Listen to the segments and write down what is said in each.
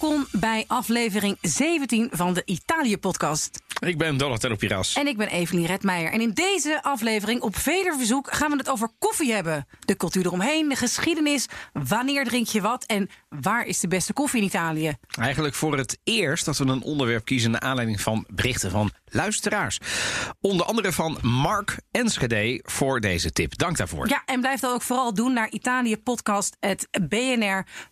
Welkom bij aflevering 17 van de Italië-podcast. Ik ben Donatello Piras. En ik ben Evelien Redmeijer. En in deze aflevering, op veder verzoek, gaan we het over koffie hebben. De cultuur eromheen, de geschiedenis, wanneer drink je wat... en waar is de beste koffie in Italië? Eigenlijk voor het eerst dat we een onderwerp kiezen... naar aanleiding van berichten van luisteraars. Onder andere van Mark Enschede voor deze tip. Dank daarvoor. Ja, en blijf dat ook vooral doen naar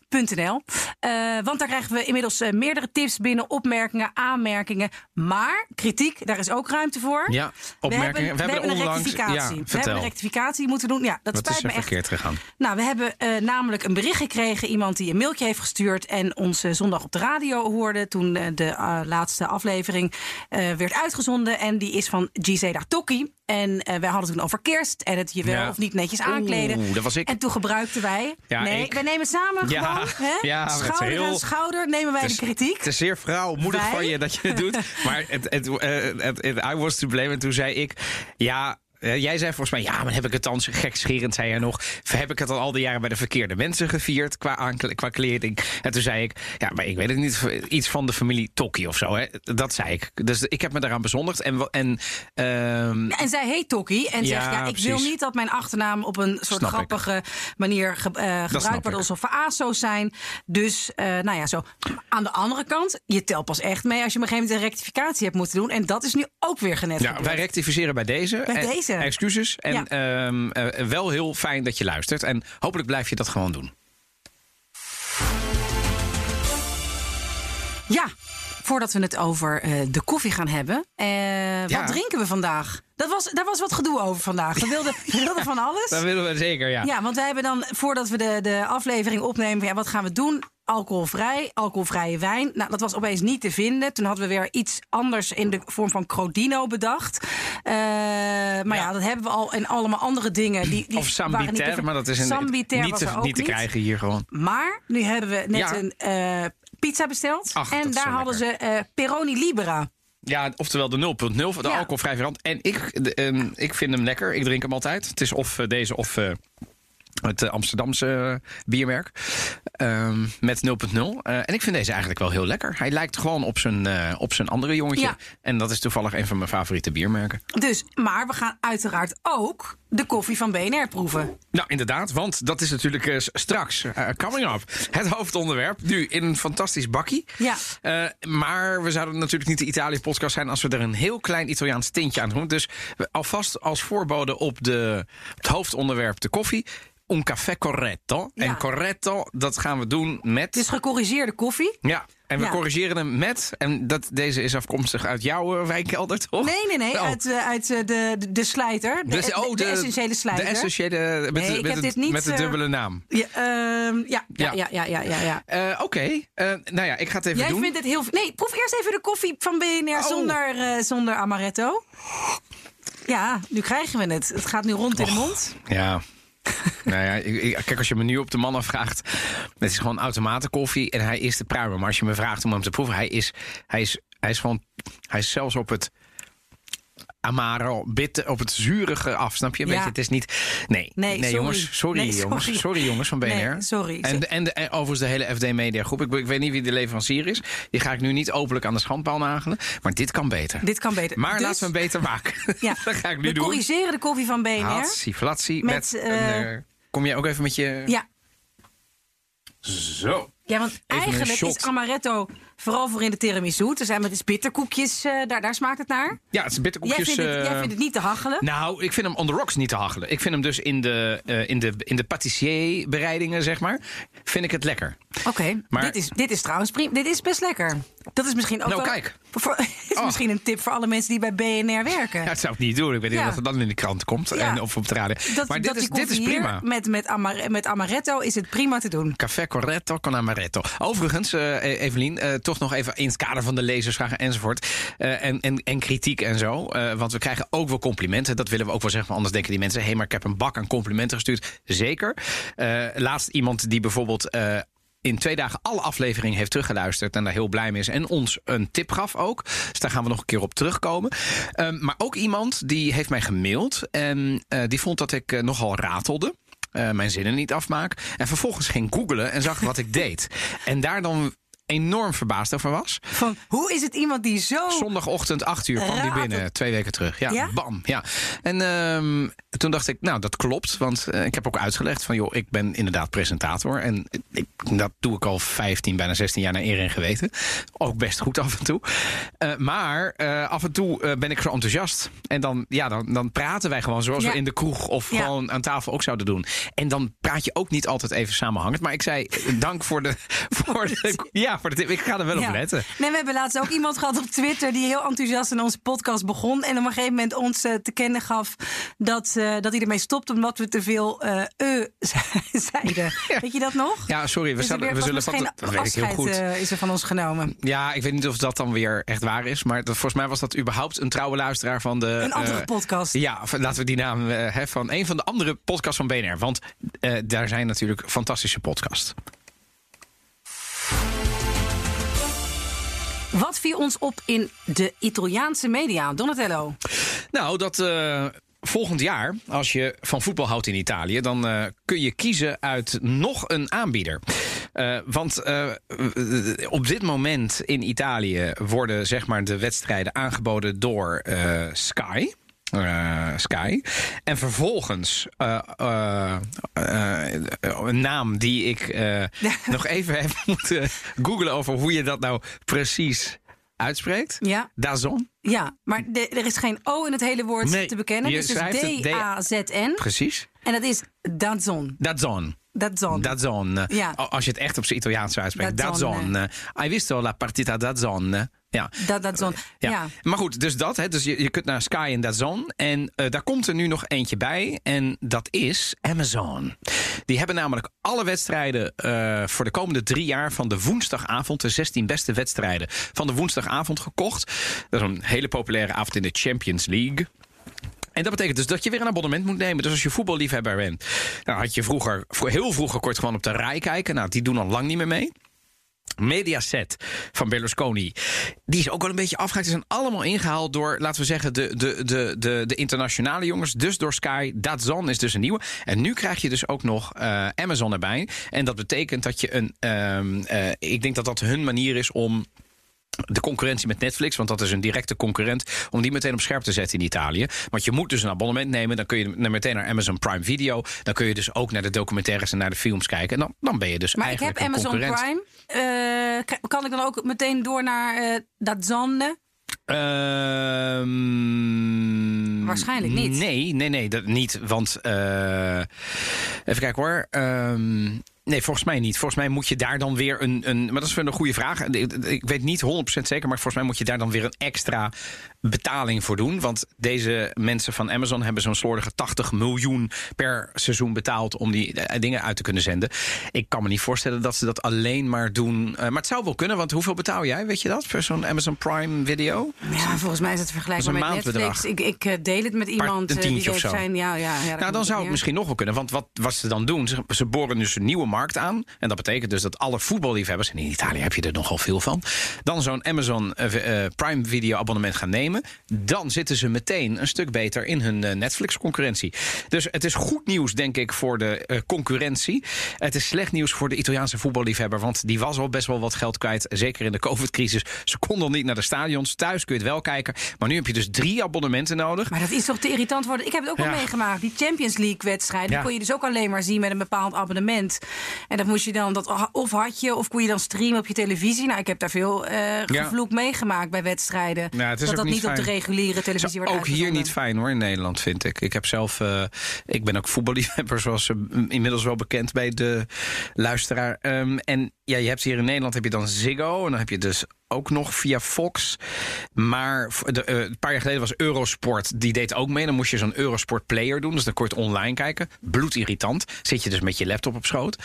italiëpodcast.bnr.nl. Uh, want daar krijgen we inmiddels uh, meerdere tips binnen, opmerkingen, aanmerkingen. Maar kritiek, daar is ook ruimte voor. Ja, opmerkingen. We hebben, we hebben, we een onlangs, rectificatie. Ja, we hebben een rectificatie moeten doen. Ja, dat Wat spijt is me er echt. verkeerd gegaan? Nou, we hebben uh, namelijk een bericht gekregen. Iemand die een mailtje heeft gestuurd en ons zondag op de radio hoorde... toen de laatste aflevering werd uitgezonden. En die is van Gisela Tokki. En uh, wij hadden toen over kerst en het je wel Ja. of niet netjes aankleden. Oeh, dat was ik. En toen gebruikten wij. Ja, nee, ik. wij nemen samen Ja, gewoon. Hè? ja, schouder heel- aan schouder nemen wij de kritiek. Het is zeer vrouwmoedig Wij? van je dat je het doet. Maar het, het, eh, het, het- I was to blame. En toen zei ik, ja... eh, Jij zei volgens mij, ja, maar heb ik het dan zo gekscherend, zei jij nog. Heb ik het al al die jaren bij de verkeerde mensen gevierd qua, aankle- qua kleding? En toen zei ik, ja, maar ik weet het niet, iets van de familie Tokki of zo. Hè? Dat zei ik. Dus ik heb me daaraan bezondigd. En, en ehm, En zij heet Tokki en Ja, zegt: ja, ik wil niet dat mijn achternaam op een soort Snap ik. grappige manier ge- eh, gebruikt wordt alsof we ASO's zijn. Dus, eh, nou ja, zo. Aan de andere kant, je telt pas echt mee als je op een gegeven moment een rectificatie hebt moeten doen. En dat is nu ook weer genet. Ja, gebeurd. wij rectificeren bij deze. Bij En- deze. Excuses. En Ja. ehm, eh, wel heel fijn dat je luistert. En hopelijk blijf je dat gewoon doen. Ja, voordat we het over eh, de koffie gaan hebben. eh, Ja. Wat drinken we vandaag? Dat was, daar was wat gedoe over vandaag. We wilden, we wilden van alles. Dat willen we zeker, ja. Ja, want wij hebben dan, voordat we de, de aflevering opnemen, ja, wat gaan we doen? Alcoholvrij, alcoholvrije wijn. Nou, dat was opeens niet te vinden. Toen hadden we weer iets anders in de vorm van Crodino bedacht. Eh, maar ja. Ja. dat hebben we al in allemaal andere dingen. Die, die Of niet te Sambiter, maar dat is een, niet, was te, ook niet te krijgen hier gewoon. Maar nu hebben we net Ja. een eh, pizza besteld. Ach, en daar hadden ze eh Peroni Libera. Ja, oftewel de 0.0, de Ja. alcoholvrij variant. En ik, de, ehm, ik vind hem lekker. Ik drink hem altijd. Het is of deze of het eh, Amsterdamse eh, biermerk. Ehm, met 0.0. Eh, en ik vind deze eigenlijk wel heel lekker. Hij lijkt gewoon op zijn, op zijn andere jongetje. Ja. En dat is toevallig een van mijn favoriete biermerken. Dus, maar we gaan uiteraard ook de koffie van BNR proeven. Nou, inderdaad, want dat is natuurlijk eh, straks, eh, coming up, het hoofdonderwerp. Nu in een fantastisch bakkie. Ja. Eh, maar we zouden natuurlijk niet de Italië-podcast zijn als we er een heel klein Italiaans tintje aan doen. Dus alvast als voorbode op, de, het hoofdonderwerp de koffie. Un café corretto. Ja. En corretto, dat gaan we doen met... Dus gecorrigeerde koffie. ja, en we Ja. corrigeren hem met... En dat, deze is afkomstig uit jouw eh, wijnkelder, toch? Nee, nee, nee. Oh. Uit, eh, uit eh, de, de, de slijter. De, Dus- de, oh, de essentiële slijter. De essentiële, met, Nee, de, met, heb het- dit niet, met de dubbele naam. Ja, ehm, ja, ja, ja, Ja. ja, ja, Oké, nou ja, ik ga het even Jij doen. vindt het heel... Nee, proef eerst even de koffie van BNR Oh. zonder, zonder amaretto. Ja, nu krijgen we het. Het gaat nu rond in de mond. Ja. nou ja, kijk, als je me nu op de man afvraagt. Het is gewoon automatenkoffie en hij is de pruimen. Maar als je me vraagt om hem te proeven, hij is, hij is, hij is gewoon. Hij is zelfs op het. Amaro, bitter, op het zurige af, snap je? Weet Ja. je, het is niet. Nee, Nee, sorry. jongens, sorry, Nee, jongens, sorry. jongens van BNR. Nee, sorry. En, en, overigens de hele FD Media Groep. Ik, ik weet niet wie de leverancier is. Die ga ik nu niet openlijk aan de schandpaal nagelen. Maar dit kan beter. Dit kan beter. maar Dus- laten we hem beter maken. Ja, dat ga ik nu we doen. corrigeren de koffie van BNR. Hatsie, flatsie. Met, Met, eh, een, eh, kom jij ook even met je... Ja. Zo. Ja, want Even eigenlijk is amaretto vooral voor in de tiramisu. Er zijn met bitterkoekjes, eh, daar, daar smaakt het naar. Ja, het is bitterkoekjes. Jij vindt, het, jij eh, vindt het niet te hachelen. Nou, ik vind hem on the rocks niet te hachelen. Ik vind hem dus in de, eh, in de, in de pâtissier-bereidingen, zeg maar, vind ik het lekker. Oké, maar- dit, is, dit is trouwens prima. Dit is best lekker. Dat is misschien ook Nou, wel... kijk. Voor, is Oh. misschien een tip voor alle mensen die bij BNR werken. Ja, dat zou ik niet doen. Ik weet niet Ja. of het dan in de krant komt Ja. en, of op de radio. dat, maar dit, is, dit is prima. Met, met, met amaretto is het prima te doen. Café Corretto con Amaretto. Overigens, eh, Evelien, toch nog even in het kader van de lezersvragen enzovoort. eh, en, en, en kritiek en zo. eh, want we krijgen ook wel complimenten. Dat willen we ook wel zeggen. Maar anders denken die mensen: hé, hey, maar ik heb een bak aan complimenten gestuurd. Zeker. Eh, laatst iemand die bijvoorbeeld. in twee dagen alle afleveringen heeft teruggeluisterd en daar heel blij mee is. En ons een tip gaf ook. Dus daar gaan we nog een keer op terugkomen. Ehm, maar ook iemand die heeft mij gemaild. En die vond dat ik nogal ratelde. mijn zinnen niet afmaak. En vervolgens ging googlen en zag wat ik deed. En daar dan enorm verbaasd over was. Van, hoe is het iemand die zo... Zondagochtend 8 uur kwam die binnen, twee weken terug. Ja, Ja? bam. Ja. En ehm, toen dacht ik, nou, dat klopt. Want eh, ik heb ook uitgelegd van, joh, ik ben inderdaad presentator. En ik, dat doe ik al 15, bijna 16 jaar naar eer en geweten. Ook best goed af en toe. Eh, maar eh, af en toe ben ik zo enthousiast. En dan, ja, dan, dan praten wij gewoon zoals Ja. we in de kroeg of Ja. gewoon aan tafel ook zouden doen. En dan praat je ook niet altijd even samenhangend. Maar ik zei, dank voor de, voor de, ja, voor de tip. Ik ga er wel op letten. Nee, we hebben laatst ook iemand gehad op Twitter die heel enthousiast in onze podcast begon. En op een gegeven moment ons eh, te kennen gaf dat, eh, dat hij ermee stopt omdat we te veel eh zeiden. Ja. Weet je dat nog? Ja, sorry, we, Dus weer- we zullen van. Heel goed. is er van ons genomen. Ja, ik weet niet of dat dan weer echt waar is. Maar dat, volgens mij was dat überhaupt een trouwe luisteraar van de. Een andere podcast. Ja, laten we die naam hè, van een van de andere podcasts van BNR. Want daar zijn natuurlijk fantastische podcasts. Wat viel ons op in de Italiaanse media? Donatello. Nou, dat eh, volgend jaar, als je van voetbal houdt in Italië, dan eh, kun je kiezen uit nog een aanbieder. Eh, want op dit moment in Italië worden zeg maar, de wedstrijden aangeboden door Sky. Eh, Sky. En vervolgens eh, eh, een naam die ik nog even heb moeten googlen over hoe je dat nou precies uitspreekt. Ja, Dazon. ja maar de- er is geen O in het hele woord Nee, te bekennen. Dus het is D-A-Z-N. Precies. En dat is Dazon. Dazon. Dazon. Dazon. Ja. Als je het echt op zijn Italiaans zou uitspreken. Dazon, Dazon. eh. Hai visto la partita Dazon? Ja. Da- Dazon. Ja. Ja. maar goed, dus dat. Hè, dus je, je kunt naar Sky en Dazon. En eh, daar komt er nu nog eentje bij. En dat is Amazon. Die hebben namelijk alle wedstrijden eh, voor de komende drie jaar van de woensdagavond, de 16 beste wedstrijden van de woensdagavond gekocht. Dat is een hele populaire avond in de Champions League. En dat betekent dus dat je weer een abonnement moet nemen. Dus als je voetballiefhebber bent, dan had je vroeger, heel vroeger kort gewoon op de rij kijken. Nou, die doen al lang niet meer mee. Mediaset van Berlusconi. Die is ook wel een beetje afgehaakt. Die zijn allemaal ingehaald door, laten we zeggen, de, de, de, de, de internationale jongens. Dus door Sky. Dazon is dus een nieuwe. En nu krijg je dus ook nog eh, Amazon erbij. En dat betekent dat je een. ehm, eh, ik denk dat dat hun manier is om de concurrentie met Netflix, want dat is een directe concurrent, om die meteen op scherp te zetten in Italië. Want je moet dus een abonnement nemen, dan kun je meteen naar Amazon Prime Video, dan kun je dus ook naar de documentaires en naar de films kijken. En dan, dan ben je dus Maar ik heb eigenlijk een Amazon concurrent. Prime. Eh, kan ik dan ook meteen door naar eh Dazon? Ehm, Waarschijnlijk niet. Nee, nee, nee, dat niet. Want eh, even kijken hoor. Nee, volgens mij niet. Volgens mij moet je daar dan weer een. een maar dat is wel een goede vraag. Ik weet niet 100% zeker, maar volgens mij moet je daar dan weer een extra betaling voor doen. Want deze mensen van Amazon hebben zo'n slordige 80 miljoen per seizoen betaald om die eh, dingen uit te kunnen zenden. Ik kan me niet voorstellen dat ze dat alleen maar doen. Eh, maar het zou wel kunnen, want hoeveel betaal jij? Weet je dat? Voor zo'n Amazon Prime video? Ja, volgens mij is het vergelijkbaar met Netflix. Ik, ik eh, deel het met iemand een eh, die tientje of zo. zijn. Ja, ja, ja, Nou, dan zou het misschien nog wel kunnen. Want wat, wat ze dan doen, ze, ze boren dus een nieuwe markt aan. En dat betekent dus dat alle voetballiefhebbers, en in Italië heb je er nogal veel van, dan zo'n Amazon Prime Video abonnement gaan nemen. Dan zitten ze meteen een stuk beter in hun eh, Netflix-concurrentie. Dus het is goed nieuws, denk ik, voor de eh, concurrentie. Het is slecht nieuws voor de Italiaanse voetballiefhebber. Want die was al best wel wat geld kwijt. Zeker in de COVID-crisis. Ze konden al niet naar de stadions. Thuis kun je het wel kijken. Maar nu heb je dus drie abonnementen nodig. Maar dat is toch te irritant worden. Ik heb het ook Ja. wel meegemaakt. Die Champions League wedstrijd. Die kon je dus ook alleen maar zien met een bepaald abonnement. En dat moest je dan, dat of had je, of kon je dan streamen op je televisie. Nou, ik heb daar veel eh gevloek meegemaakt bij wedstrijden. Dat dat niet niet op de reguliere televisie wordt Ook hier niet fijn hoor, in Nederland vind ik. Ik heb zelf, eh, ik ben ook voetballiefhebber, zoals inmiddels wel bekend bij de luisteraar. Ehm, en ja, je hebt hier in Nederland heb je dan Ziggo en dan heb je dus ook nog via Fox. Maar eh, een paar jaar geleden was Eurosport, die deed ook mee. Dan moest je zo'n Eurosport player doen, dus dan het online kijken. Bloedirritant. Zit je dus met je laptop op schoot.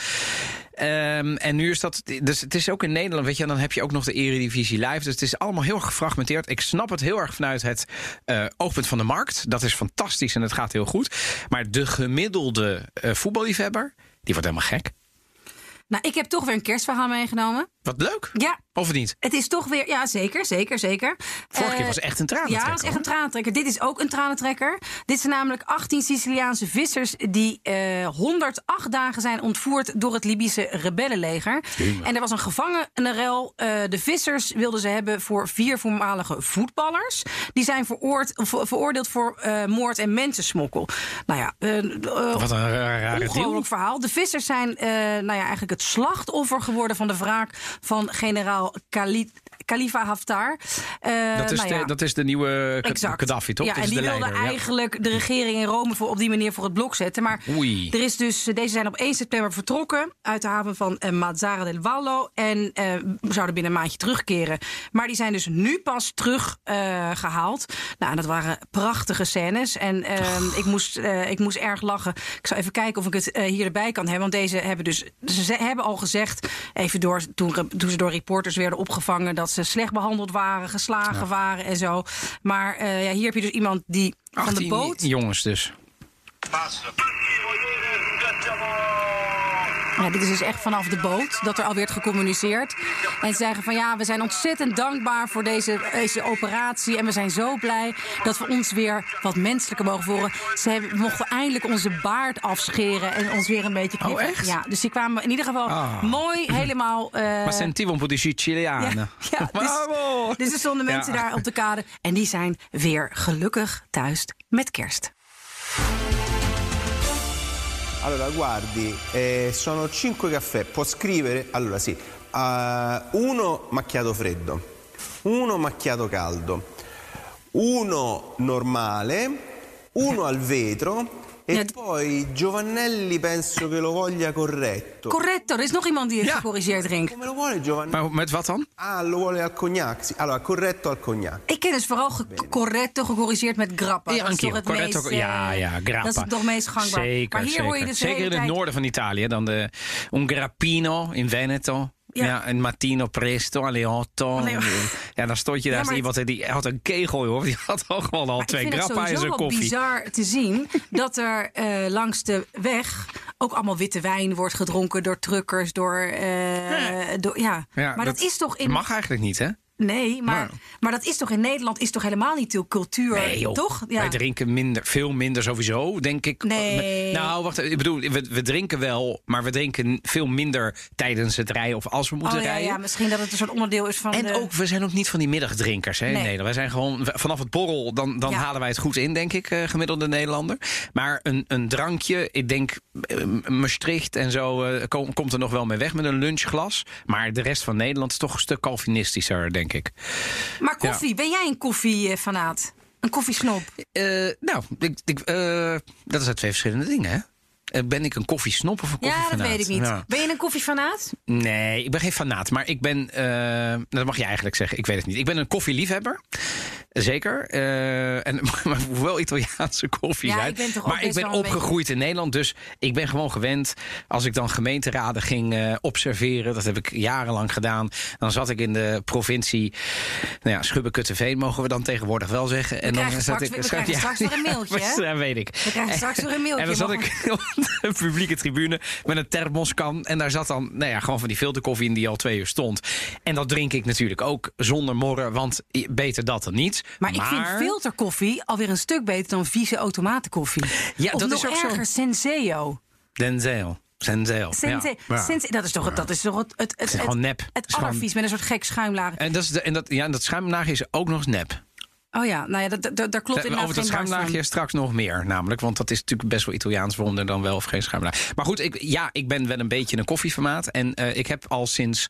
Ehm, en nu is dat. Dus het is ook in Nederland, weet je, dan heb je ook nog de Eredivisie Live. Dus het is allemaal heel gefragmenteerd. Ik snap het heel erg vanuit het eh, oogpunt van de markt. Dat is fantastisch en het gaat heel goed. Maar de gemiddelde eh, voetballiefhebber, die wordt helemaal gek. Nou, ik heb toch weer een kerstverhaal meegenomen. Wat leuk. Ja, Of niet? het is toch weer... Ja, zeker, zeker, zeker. Vorige Eh, keer was het echt een tranentrekker. Ja, dat is echt een tranentrekker. Dit is ook een tranentrekker. Dit zijn namelijk 18 Siciliaanse vissers die eh 108 dagen zijn ontvoerd door het Libische rebellenleger. En er was een gevangenenrel. Eh de vissers wilden ze hebben voor vier voormalige voetballers. Die zijn veroord, ver- veroordeeld voor eh, moord en mensensmokkel. Nou ja, eh, eh, Wat een ra- rare deal. Ongelooflijk verhaal. De vissers zijn eh, nou ja, eigenlijk het slachtoffer geworden van de wraak van generaal Khali- Khalifa Haftar. Eh, Dat is, nou ja, de, dat is de nieuwe Exact. Gaddafi, toch? Ja, en die de wilde leider, ja. eigenlijk de regering in Rome voor, op die manier voor het blok zetten. Maar Oei. er is dus, deze zijn op 1 september vertrokken uit de haven van eh, Mazzara del Vallo. En eh, zouden binnen een maandje terugkeren. Maar die zijn dus nu pas teruggehaald. gehaald. nou, en dat waren prachtige scènes. En ehm, ik, moest, eh, ik moest erg lachen. Ik zal even kijken of ik het eh, hier erbij kan hebben. Want deze hebben dus. Ze hebben al gezegd, even door, toen, toen ze door reporters werden opgevangen, dat ze slecht behandeld waren, geslagen waren en zo. Maar eh, ja, hier heb je dus iemand die van de 18 boot. jongens dus. Ja, dit is dus echt vanaf de boot dat er al werd gecommuniceerd. En ze zeggen van ja, we zijn ontzettend dankbaar voor deze, deze operatie. En we zijn zo blij dat we ons weer wat menselijker mogen voelen. Ze hebben, mochten eindelijk onze baard afscheren en ons weer een beetje knippen. Oh, echt? Ja, dus die kwamen in ieder geval Ah. mooi helemaal... eh, Ma sentivo un po' di ja, ja, Bravo! dus, dus er stonden Ja. mensen daar op de kade. En die zijn weer gelukkig thuis met kerst. Allora, guardi, eh, sono cinque caffè. Può scrivere? Allora, sì. Ah, uno macchiato freddo, uno macchiato caldo, uno normale, uno al vetro e Ja. poi Giovannelli penso che lo voglia corretto. Correcto, er is nog iemand die het Ja. gecorrigeerd drinkt. Come lo vuole Giovannelli? Maar met wat dan? Ah, lo vuole al cognac. Sì. Allora, corretto al cognac. Ik ken dus vooral ge- corretto gecorrigeerd met grappa. Ja, dat is toch anch'io. het Corretto, meest, ja, ja, grappa. Dat is toch het meest gangbaar. Zeker, maar hier zeker. hoor je dus de zeker in het tijd- noorden van Italië. Dan de un grappino in Veneto. Ja. Ja. en mattino presto, alle otto. Alle- Ja, dan stond je daar Ja, maar iemand die had een kegel, joh. Die had ook gewoon al Maar twee het grappa in zijn koffie. bizar te zien dat er eh, langs de weg ook allemaal witte wijn wordt gedronken door truckers, door, eh, door ja. Ja, maar dat, is toch in Mag eigenlijk niet, hè? Nee, maar, Maar- maar dat is toch in Nederland is toch helemaal niet de cultuur, Nee, toch? Ja. Wij drinken minder, veel minder sowieso, denk ik. Nee. Nou, wacht, ik bedoel, we, we drinken wel, maar we drinken veel minder tijdens het rijden of als we moeten oh ja, rijden. ja, misschien dat het een soort onderdeel is van En de... ook, we zijn ook niet van die middagdrinkers hè, in. Nederland. Wij zijn gewoon vanaf het borrel, dan, dan Ja. halen wij het goed in, denk ik, eh, gemiddelde Nederlander. Maar een, een drankje, ik denk eh, Maastricht en zo eh, kom- komt er nog wel mee weg met een lunchglas. Maar de rest van Nederland is toch een stuk Calvinistischer, denk ik. Maar koffie, ben jij een koffiefanaat? Een koffiesnop? Eh, nou, ik, ik, eh, dat zijn twee verschillende dingen, hè? Eh, ben ik een koffiesnop of een Ja, dat koffiefanaat? weet ik niet. Ja. Ben je een koffiefanaat? Nee, ik ben geen fanaat. Maar ik ben, dat mag je eigenlijk zeggen, ik weet het niet. Ik ben een koffieliefhebber. Zeker. Eh, en, maar wel Italiaanse koffie Ja, zijn. ik maar ik ben opgegroeid in Nederland. Dus ik ben gewoon gewend. Als ik dan gemeenteraden ging eh, observeren. Dat heb ik jarenlang gedaan. Dan zat ik in de provincie. Nou ja, Schubbekutteveen mogen we dan tegenwoordig wel zeggen. En dan krijgen zat straks- ik, we krijgen straks weer een mailtje? Ja, weet ik. We krijgen straks weer een mailtje. En dan zat ik op de publieke tribune met een thermoskan. En daar zat dan nou ja, gewoon van die filterkoffie in die al twee uur stond. En dat drink ik natuurlijk ook zonder morren, want beter dat dan niet. Maar, ik vind filterkoffie alweer een stuk beter dan vieze automatenkoffie. Ja, of dat nog is ook zo. erger, Senseo. Denzel. Senzel. Sense, ja. Ja. Sense- dat is toch, het- dat is toch het, het, het, is gewoon nep. het allervies met een soort gek schuimlaag. En dat, is de, en dat, ja, en dat schuimlaagje is ook nog eens nep. Oh ja, nou ja, dat, dat, daar klopt Eh, inderdaad Over dat schuimlaagje straks nog meer, namelijk. Want dat is natuurlijk best wel Italiaans wonder dan wel of geen schuimlaag. Maar goed, ik, ja, ik ben wel een beetje een koffieformaat. En eh, ik heb al sinds